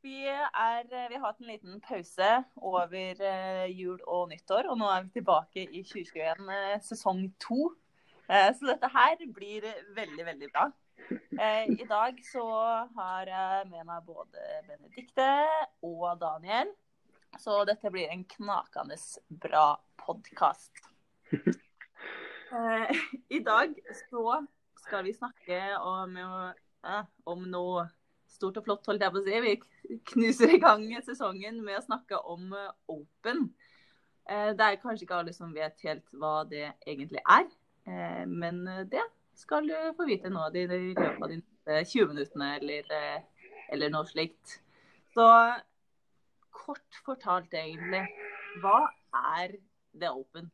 Vi, er, eh, vi, har hatt en liten pause over uh, jul og nyttår, og nå er vi tilbake i 2021 uh, sesong to. Så dette her blir veldig, veldig bra. I dag så har jeg med meg både Benedikte og Daniel. Så dette blir en knakende bra podkast. I dag så skal vi snakke om, om noe stort og flott, holdt jeg på å si. Vi knuser i gang sesongen med å snakke om eh, Open. Eh, det er kanskje ikke alle som vet helt hva det egentlig er, eh, men det skal du få vite nå i løpet av de 20 minuttene eller, eller noe slikt. Så kort fortalt egentlig, hva er The Open?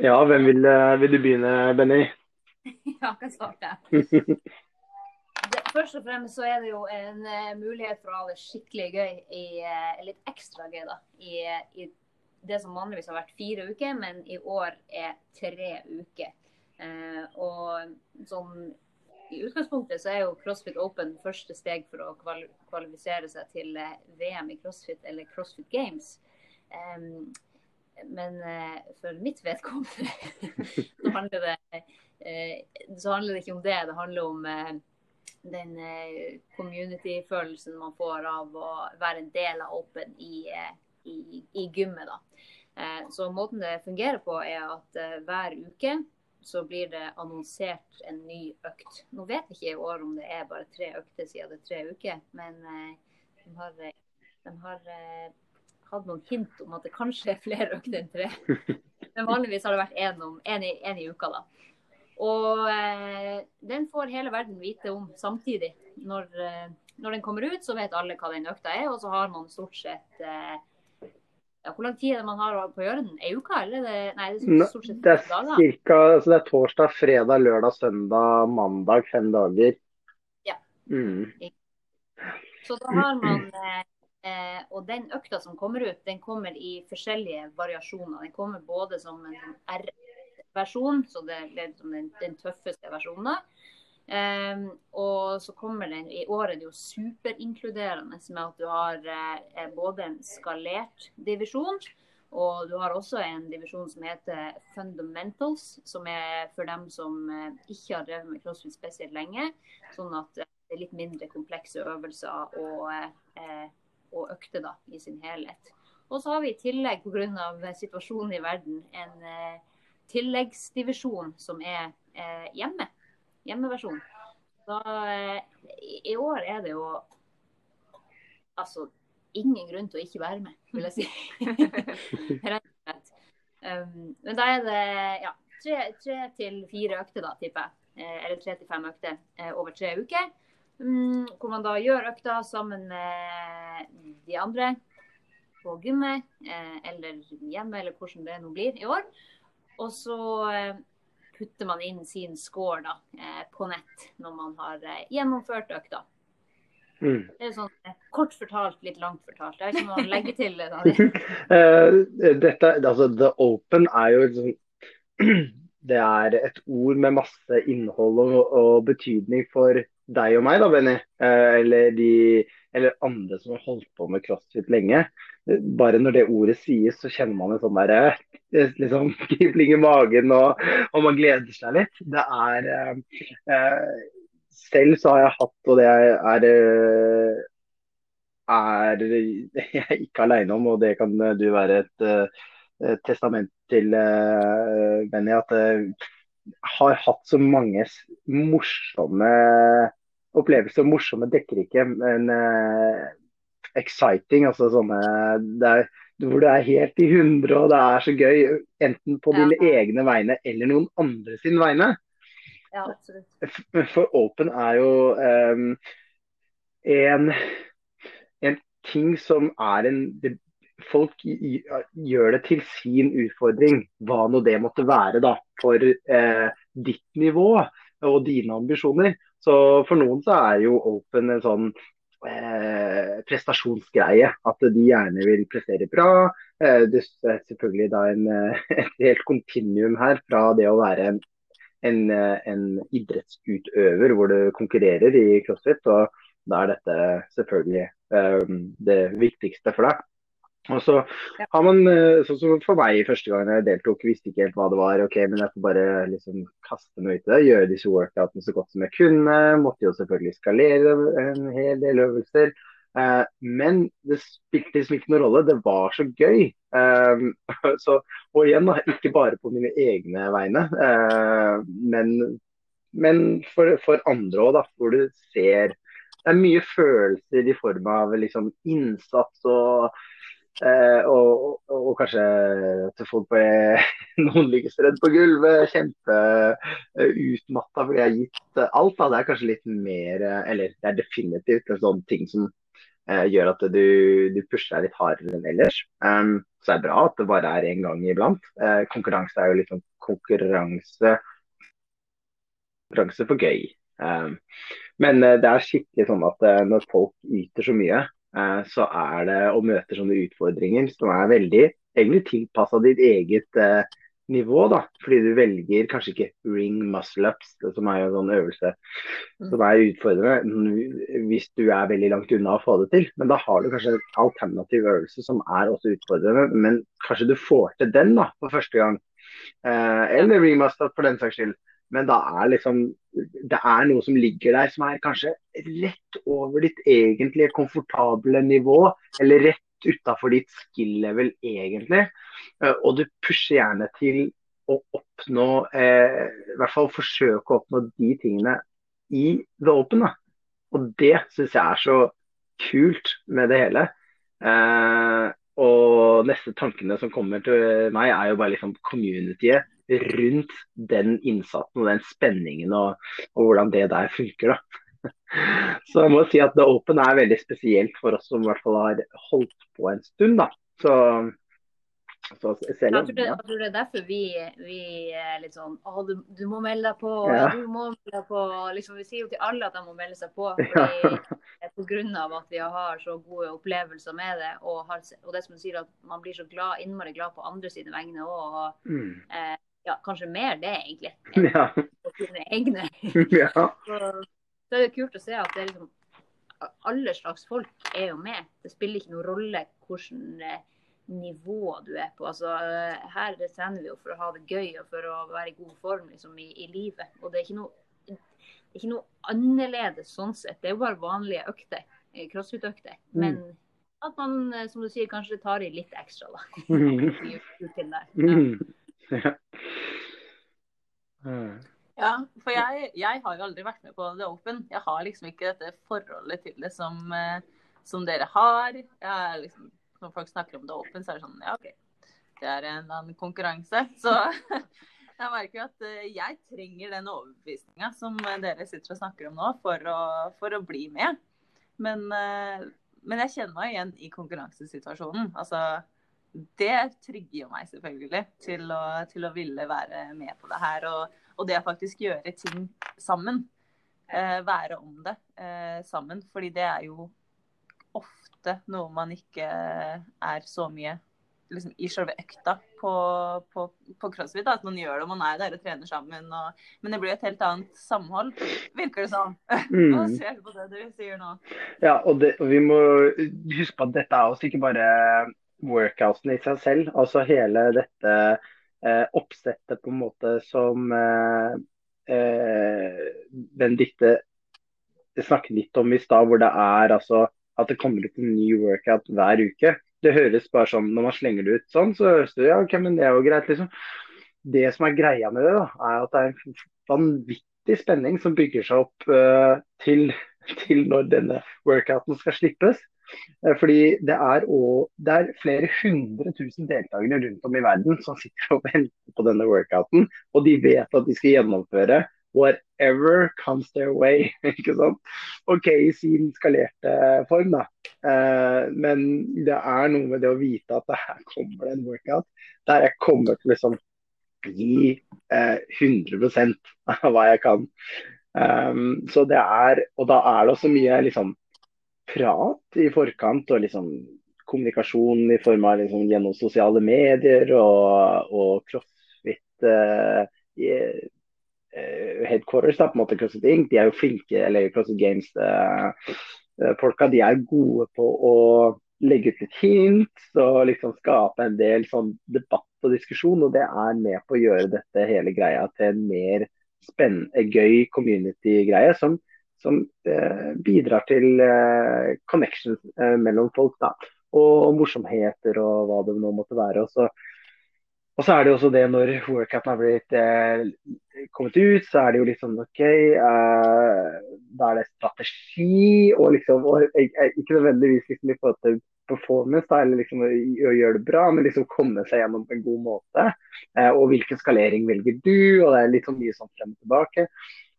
Ja, hvem vil, vil du begynne, Benny? Ja, jeg svarte starte. først og fremst så er det jo en uh, mulighet for å ha det skikkelig gøy, i, uh, litt ekstra gøy, da. I, I, det som vanligvis har vært fire uker, men i år er tre uker. Uh, og sånn i utgangspunktet så er jo CrossFit Open første steg for å kval kvalifisere seg til VM i CrossFit eller CrossFit Games. Um, men for mitt vedkommende så handler det så handler det ikke om det. Det handler om den eh, community-følelsen man får av å være en del av Open i, eh, i, i gymmet. da. Eh, så måten det fungerer på, er at hver uke så blir det annonsert en ny økt. Nå vet jeg ikke i år om det er bare tre økter siden det er tre uker, men de har, de har hatt noen hint om at det kanskje er flere økter enn tre. Men vanligvis har det vært én i, i uka, da. Og eh, den får hele verden vite om samtidig. Når, eh, når, den kommer ut, så vet alle hva den økta er, og så har man stort sett eh, ja, Hvor lang tid er det man har på å gjøre den? Ei uke, eller? Det, nei, det er stort sett det er, dager. Cirka, altså det er torsdag, fredag, lørdag, søndag, mandag. Fem dager. Ja. Mm. Så da har man eh, Og den økta som kommer ut, den kommer i forskjellige variasjoner. Den kommer både som en sånn R versjon, så det er liksom den, den tøffeste versjonen. Um, og så kommer den I år er jo superinkluderende med at du har eh, både en skalert divisjon, og du har også en divisjon som heter Fundamentals, som er for dem som eh, ikke har drevet med crossfit spesielt lenge. Sånn at det er litt mindre komplekse øvelser og, og økter da, i sin helhet. Og så har vi i tillegg pga. situasjonen i verden en tilleggsdivisjon som er eh, hjemme. Hjemmeversjon. Da, eh, I år er det jo altså ingen grunn til å ikke være med, vil jeg si. Rett og slett. Um, men da er det ja, tre, tre til fire økter, da, tipper jeg. Eh, eller tre til fem økter eh, over tre uker. Um, hvor man da gjør økta sammen med de andre på gymmet eh, eller hjemme, eller hvordan det nå blir i år. Og så eh, putter man inn sin score da, eh, på nett når man har eh, gjennomført økta. Mm. Det er sånn kort fortalt, litt langt fortalt. Det er ikke noe å legge til. Dette, altså, The Open er jo liksom Det er et ord med masse innhold og, og betydning for deg og meg, da, Benny. Eller, de, eller andre som har holdt på med crossfit lenge. Bare når det ordet sies, så kjenner man en sånn derre liksom, kribling i magen, og, og, man gleder seg litt. Det er eh, eh, Selv så har jeg hatt, og det er, eh, er jeg er ikke alene om, og det kan du være et, et testament til, Benny, at jeg har hatt så mange morsomme opplevelser. Morsomme dekker ikke, men uh, exciting. altså sånne, er hvor du er helt i hundre, og det er så gøy. Enten på dine egne vegne eller noen andre sin vegne. Ja. For Open er jo um, en, en ting som er en det, Folk gjør det til sin utfordring, hva nå det måtte være da, for eh, ditt nivå og dine ambisjoner. Så For noen så er jo Open en sånn eh, prestasjonsgreie. At de gjerne vil prestere bra. Eh, det er selvfølgelig da en, eh, et helt kontinuum her fra det å være en, en, eh, en idrettsutøver hvor du konkurrerer i crossfit. og da er dette selvfølgelig eh, det viktigste for deg. Og så har man, eh, sånn som For meg første gang jeg deltok, visste ikke helt hva det var. ok, Men jeg får bare liksom kaste meg ut i det. Gjøre disse workoutene så godt som jeg kunne. Måtte jo selvfølgelig skalere en hel del øvelser. Eh, men det spilte liksom ikke noen rolle. Det var så gøy. Eh, så, og igjen, da, ikke bare på mine egne vegne, eh, men, men for, for, andre òg, hvor du ser Det er mye følelser i form av liksom, innsats og Eh, og, og, og, kanskje til folk på noen ligger på gulvet, kjempeutmatta uh, fordi jeg har gitt alt. Da. Det er kanskje litt mer uh, Eller det er definitivt en sånn ting som eh, gjør at du, du, pusher deg litt hardere enn ellers. Um, så det er bra at det bare er én gang iblant. Eh, konkurranse er jo litt sånn konkurranse konkurranse for gøy. Um, men det er skikkelig sånn at når folk yter så mye, Eh, så er det å møte sånne utfordringer som er veldig egentlig tilpassa ditt eget eh, nivå. da, Fordi du velger kanskje ikke ring muscle ups, som er jo en sånn øvelse mm. som er utfordrende hvis du er veldig langt unna å få det til. Men da har du kanskje en alternativ øvelse som er også utfordrende, men kanskje du får til den da, for første gang. Eh, eller ring muscle up for den saks skyld. Men da er liksom det er noe som ligger der som er kanskje rett over ditt egentlige komfortable nivå, eller rett utafor ditt skill-level egentlig. Eh, og du pusher gjerne til å oppnå, eh, i hvert fall forsøke å oppnå de tingene i open. Da. Og det syns jeg er så kult med det hele. Eh, og neste tankene som kommer til meg, er jo bare liksom communityet rundt den innsatsen og den spenningen og, og hvordan det der funker. da. Så jeg må si at The Open er veldig spesielt for oss som i hvert fall har holdt på en stund. da. Så, så selv, jeg, tror det, jeg, tror det, er derfor vi, vi er litt sånn Å, du, du, må melde deg på. Ja. du må melde deg på. Liksom, vi sier jo til alle at de må melde seg på. Fordi, ja. Pga. at vi har så gode opplevelser med det. Og, har, og det som du sier, at man blir så glad, innmari glad på andre sine vegne òg. Mm. Eh, ja, kanskje mer det, egentlig. Ja. på sine egne. ja. så, så, er det kult å se at det er liksom alle slags folk er jo med. Det spiller ikke noen rolle hvilket eh, nivå du er på. Altså, eh, her trener vi jo for å ha det gøy og for å være i god form liksom, i, i, livet. Og det er ikke noe, det er ikke noe annerledes sånn sett. Det er jo bare vanlige økter. Eh, crossfit-økter. Mm. Men at man, som du sier, kanskje tar i litt ekstra, da. Mm. Ja. Ja, for jeg, jeg, har jo aldri vært med på The Open. Jeg har liksom ikke dette forholdet til det som, eh, som dere har. Liksom, når folk snakker om The Open, så er det sånn Ja, OK, det er en annen konkurranse. Så jeg merker jo at eh, jeg trenger den overbevisninga som dere sitter og snakker om nå, for å, for å bli med. Men, eh, men jeg kjenner meg igjen i konkurransesituasjonen. Altså det trigger jo meg selvfølgelig til å, til å, ville være med på det her. Og, og det å faktisk gjøre ting sammen. Eh, være om det eh, sammen. Fordi det er jo ofte noe man ikke er så mye liksom, i selve økta på, på, på crossfit. At man gjør det, og man er der og trener sammen. Og, men det blir et helt annet samhold, virker det som. Mm. Hva ser du på det du sier nå? Ja, og, det, og vi må huske på at dette er også ikke bare workouten i seg selv. Altså hele dette eh, oppsettet på en måte som eh, eh, Benedicte snakket litt om i stad, hvor det er altså at det kommer ut en ny workout hver uke. Det høres bare sånn, Når man slenger det ut sånn, så høres det ja, ok, men det er jo greit. liksom. Det som er greia med det, da, er at det er en vanvittig spenning som bygger seg opp uh, til, til når denne workouten skal slippes. Eh, fordi det er, også, det er, flere hundre tusen deltakere rundt om i verden som sitter og venter på denne workouten. Og de vet at de skal gjennomføre whatever comes their way. ikke sant? OK i sin skalerte form, da. Eh, men det er noe med det å vite at her kommer det en workout der jeg kommer til å liksom gi eh, 100 av hva jeg kan. Um, så det er, Og da er det også mye liksom, prat i forkant og liksom kommunikasjon i form av liksom, gjennom sosiale medier og, og crossfit uh, headquarters, da, på en måte CrossFit Inc. De er jo flinke, eller CrossFit Games uh, de er gode på å legge ut litt hint og liksom skape en del sånn debatt og diskusjon. Og det er med på å gjøre dette hele greia til en mer spennende, gøy community-greie. Som, som eh, bidrar til eh, connections eh, mellom folk. da, og, morsomheter og hva det nå måtte være. Og så og så er det jo også det når workouten har blitt eh, kommet ut, så er det jo litt sånn OK eh, Da er det strategi og liksom og, Ikke nødvendigvis liksom i forhold til performance da, eller liksom å, å, gjøre det bra, men liksom komme seg gjennom på en god måte. Eh, og hvilken skalering velger du? Og det er litt sånn mye sånn frem og tilbake.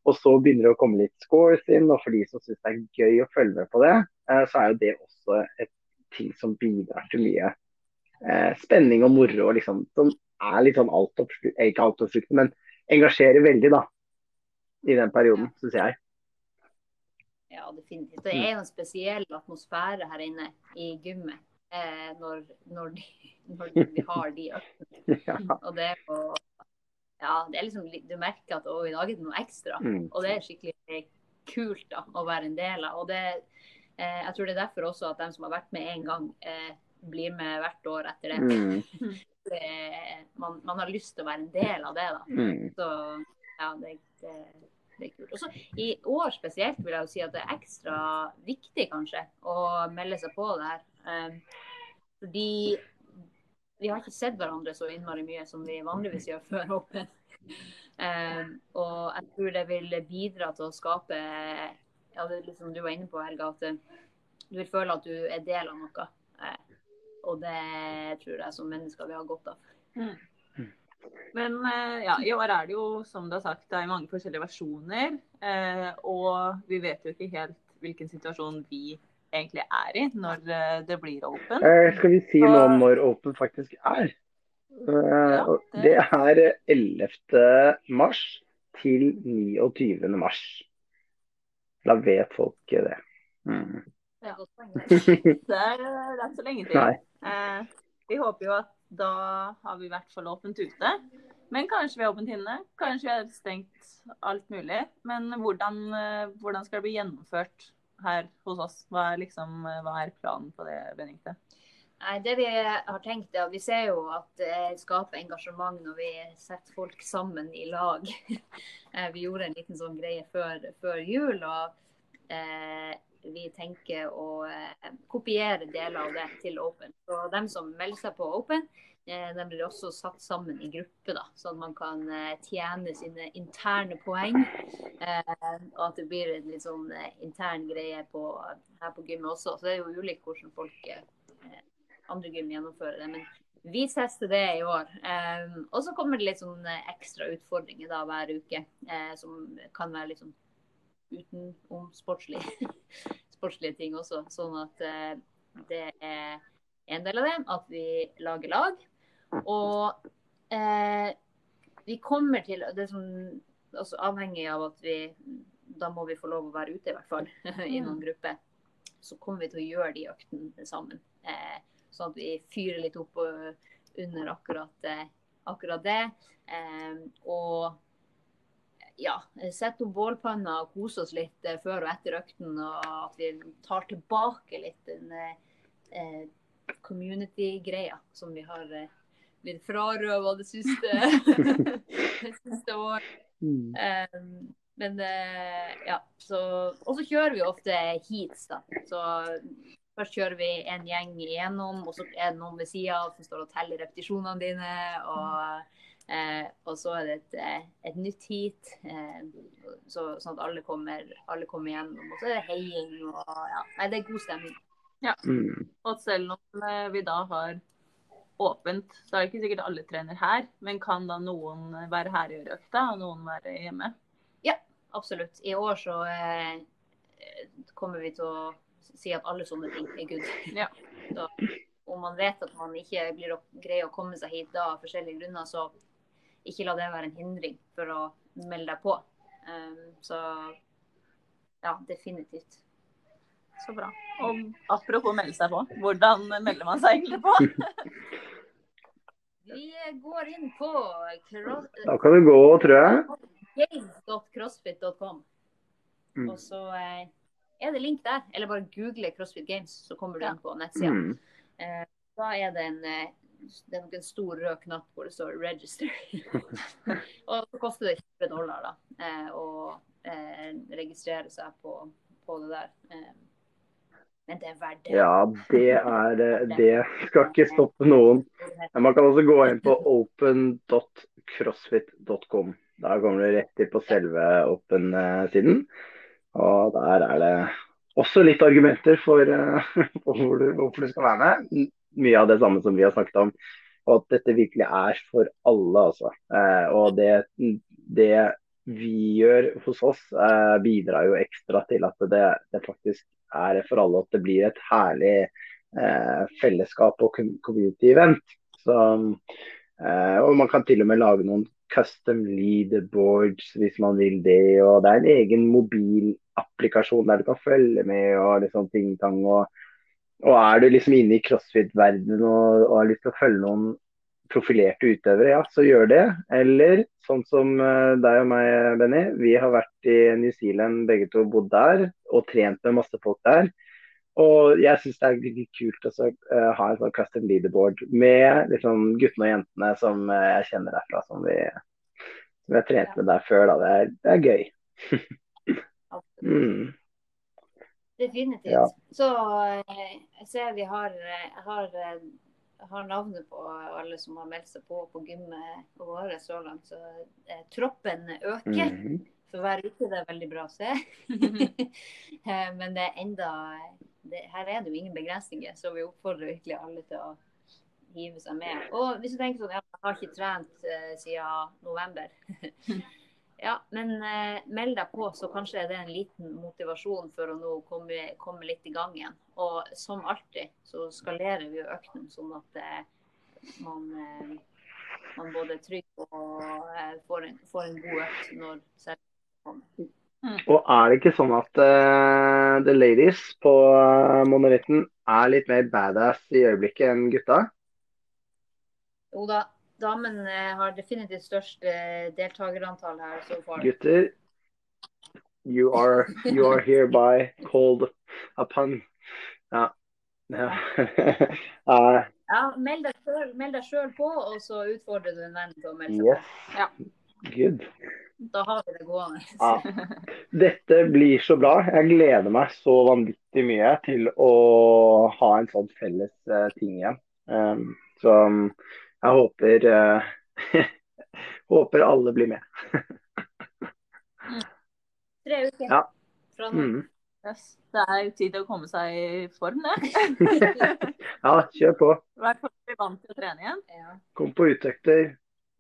Og så begynner det å komme litt scores inn, og for de som syns det er gøy å følge med på det, eh, så er jo det også et ting som bidrar til mye eh, spenning og moro. Liksom, som er litt sånn altoppslukende, eh, ikke altoppslukende, men engasjerer veldig da, i den perioden, syns jeg. Ja, definitivt. Det er jo en spesiell atmosfære her inne i gymmet eh, når, når, de, når, vi har de øktene. Ja. Og det er på ja, det er liksom, Du merker at i dag er det noe ekstra. Mm. Og det er skikkelig kult da, å være en del av. Og det, eh, jeg tror det er derfor også at de som har vært med én gang, eh, blir med hvert år etter det. Mm. det, man, man, har lyst til å være en del av det. da. Mm. Så ja, det, det, det, er kult. Også I år spesielt vil jeg jo si at det er ekstra viktig kanskje å melde seg på det her. Um, fordi vi har ikke sett hverandre så innmari mye som vi vanligvis gjør før Open. Um, og jeg tror det vil bidra til å skape ja, det liksom du var inne på, Helga, at du vil føle at du er del av noe. Og det tror jeg som mennesker vi har godt av. Mm. Men eh, ja, i år er det jo, som du har sagt, det er mange forskjellige versjoner. Eh, og vi vet jo ikke helt hvilken situasjon vi egentlig er i når eh, det blir open. skal vi si noe om når open faktisk er? Ja, det... det er 11. mars til 29. mars. Da vet folk det. Mm. Det er. Det er, det er så lenge til. Eh, vi håper jo at da har vi i hvert fall åpent ute. Men kanskje vi har åpent inne. Kanskje vi har stengt alt mulig. Men hvordan, eh, hvordan, skal det bli gjennomført her hos oss? Hva er, liksom, hva er planen på det, Benedicte? Nei, det Vi har tenkt er, vi ser jo at det skaper engasjement når vi setter folk sammen i lag. Eh, vi gjorde en liten sånn greie før, før jul. og eh, vi tenker å eh, kopiere deler av det til Open. Så dem som melder seg på Open, eh, de blir også satt sammen i gruppe, da, sånn at man kan eh, tjene sine interne poeng. og at det blir en litt sånn intern greie på, her på gymmet også. Så det er jo ulikt hvordan folk andre gym gjennomfører det. Men vi tester det i år. Og så kommer det litt sånn ekstra utfordringer da hver uke, som kan være litt sånn utenom sportslige, sportslige ting også. Sånn at eh, det er en del av det at vi lager lag. Og eh, vi kommer til Det som altså avhengig av at vi Da må vi få lov å være ute, i hvert fall, i noen mm. grupper. Så kommer vi til å gjøre de øktene sammen. Eh, sånn at vi fyrer litt opp under akkurat, eh, akkurat det. Eh, og ja, sette opp bålpanna og kose oss litt eh, før og etter økten. Og at vi tar tilbake litt den eh, community-greia som vi har eh, blitt frarøva det siste, det siste året. Mm. Um, men eh, ja, så Og så kjører vi ofte heats, da. Så først kjører vi en gjeng igjennom, og så er det noen ved sida som står og teller repetisjonene dine. og Eh, og så er det et, eh, et nytt heat, eh, så, sånn at alle kommer, alle kommer gjennom. Og så er det heiing og ja. Nei, det er god stemning. Ja. Mm. Og selv om eh, vi da har åpent, så er det ikke sikkert alle trener her. Men kan da noen være her i økta, og noen være hjemme? Ja, absolutt. I år så eh, kommer vi til å si at alle sånne ting er good. Ja. Så, om man vet at man ikke blir å greie å komme seg hit da av forskjellige grunner, så ikke la det være en hindring for å melde deg på. Um, så ja, definitivt. Så bra. Og apropos melde seg på, hvordan melder man seg egentlig på? Vi går inn på cross, Da kan du gå, tror jeg. games.crossfit.com. Mm. Og så eh, er det link der. Eller bare google CrossFit Games, så kommer du inn på nettsida. Mm. Eh, da er det en, eh, det er nok en stor rød knapp hvor det står 'register'. og så koster det 20 dollar da, eh, å eh, registrere seg på, på det der. Eh, men det verdt det. Ja, det er eh, Det skal ikke stoppe noen. Men Man kan også gå inn på open.crossfit.com. Da kommer du rett inn på selve Open-siden. Og der er det også litt argumenter for, eh, for hvor du, hvorfor du skal være med. Mye av det samme som vi har snakket om. Og at dette virkelig er for alle, altså. Eh, og det, det vi gjør hos oss, eh, bidrar jo ekstra til at det, det faktisk er for alle. At det blir et herlig eh, fellesskap og community-event. Eh, og man kan til og med lage noen custom leaderboards hvis man vil det. Og det er en egen mobilapplikasjon der du kan følge med og liksom ting-tang. Og, og er du liksom inne i crossfit-verdenen og, og har lyst til å følge noen profilerte utøvere, ja, så gjør det. Eller sånn som eh, deg og meg, Benny. Vi har vært i New Zealand begge to, bodd der og trent med masse folk der. Og jeg syns det er litt kult å så, eh, ha en sånn custom leaderboard med liksom, guttene og jentene som eh, jeg kjenner derfra, som vi, som jeg har trent med der før. Da. Det, er, det er gøy. Mm. Definitivt. Ja. Så jeg ser vi har, har, har navnet på alle som har meldt seg på på gymmet vårt så langt. Så eh, troppen øker Mhm. for hver uke. Det er veldig bra å se. Eh, Men det er enda det, Her er det jo ingen begrensninger, så vi oppfordrer virkelig alle til å hive seg med. Og hvis du tenker sånn, jeg har ikke trent eh, siden november. Ja, men eh, meld deg på, så kanskje det er en liten motivasjon for å nå komme, komme litt i gang igjen. Og som alltid så skalerer vi jo økten sånn at eh, man, eh, man både er trygg og eh, får, en, får en god økt når selv kommer. Og er det ikke sånn at uh, the ladies på uh, monolitten er litt mer badass i øyeblikket enn gutta? Jo da, damen eh, har definitivt størst eh, deltakerantall her så far. Gutter, you are, you are hereby called upon. Ja. ja. uh, Ja, meld deg sjøl på, og så utfordrer du en venn til å melde seg yes. på. Ja. Good. Da har vi det gående. Ja. Dette blir så bra. Jeg gleder meg så vanvittig mye til å ha en sånn felles eh, ting igjen. Um, så um, jeg håper eh, håper alle blir med. Tre uker Ja. fra nå. Mm. Yes. Det er jo tid til å komme seg i form, det. Ja, kjør på. Vær vant til å trene igjen. Ja. Kom på utøkter.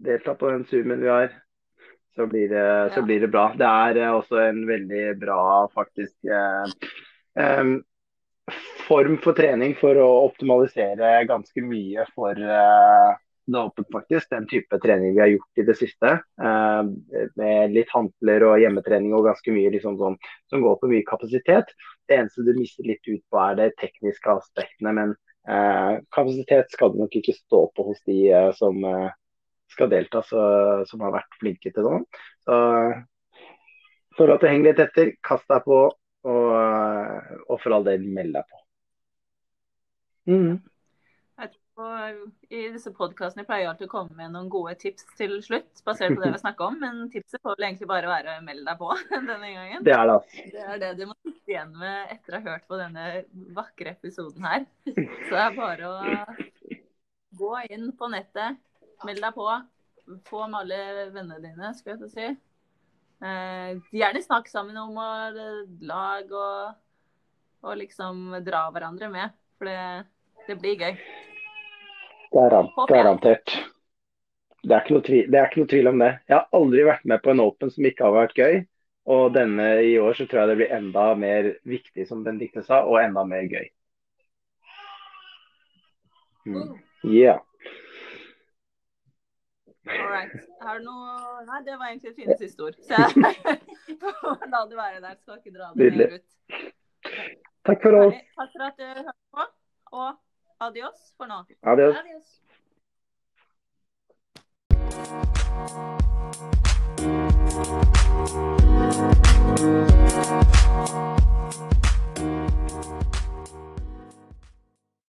Delta på den zoomen vi har. Så blir det, så blir det bra. Det er eh, også en veldig bra faktisk eh, form for trening for å optimalisere ganske mye for eh, åpent faktisk, den type trening vi har gjort i det siste. eh, med litt hantler og hjemmetrening og ganske mye liksom sånn, som går på mye kapasitet. Det eneste du mister litt ut på er de tekniske aspektene, men eh, kapasitet skal du nok ikke stå på hos de eh, som eh, skal delta, så, som har vært flinke til det. Så for at det henger litt etter, kast deg på, og, eh, og for all del meld deg på. Mm. I disse podkastene pleier jeg alltid å komme med noen gode tips til slutt, basert på det vi snakker om. Men tipset får vel egentlig bare være å melde deg på denne gangen. Det er det. Det er det du må sitte igjen med etter å ha hørt på denne vakre episoden her. Så det er bare å gå inn på nettet, meld deg på. Få med alle vennene dine, skulle jeg til å si. Eh, gjerne snakk sammen om å lag og, og liksom dra hverandre med. For det, det blir gøy. Garan- Garantert. Det er, tvil, det er ikke noe tvil om det. Jeg har aldri vært med på en Open som ikke har vært gøy. Og denne i år så tror jeg det blir enda mer viktig, som Benedicte sa, og enda mer gøy. Mm. Yeah. All. Har du noe Nei, det var egentlig fine siste ord. Så jeg får la det være der. Skal ikke dra det mer ut. Takk for oss. Takk for at du hørte på, og adiós for now. Adiós. adiós.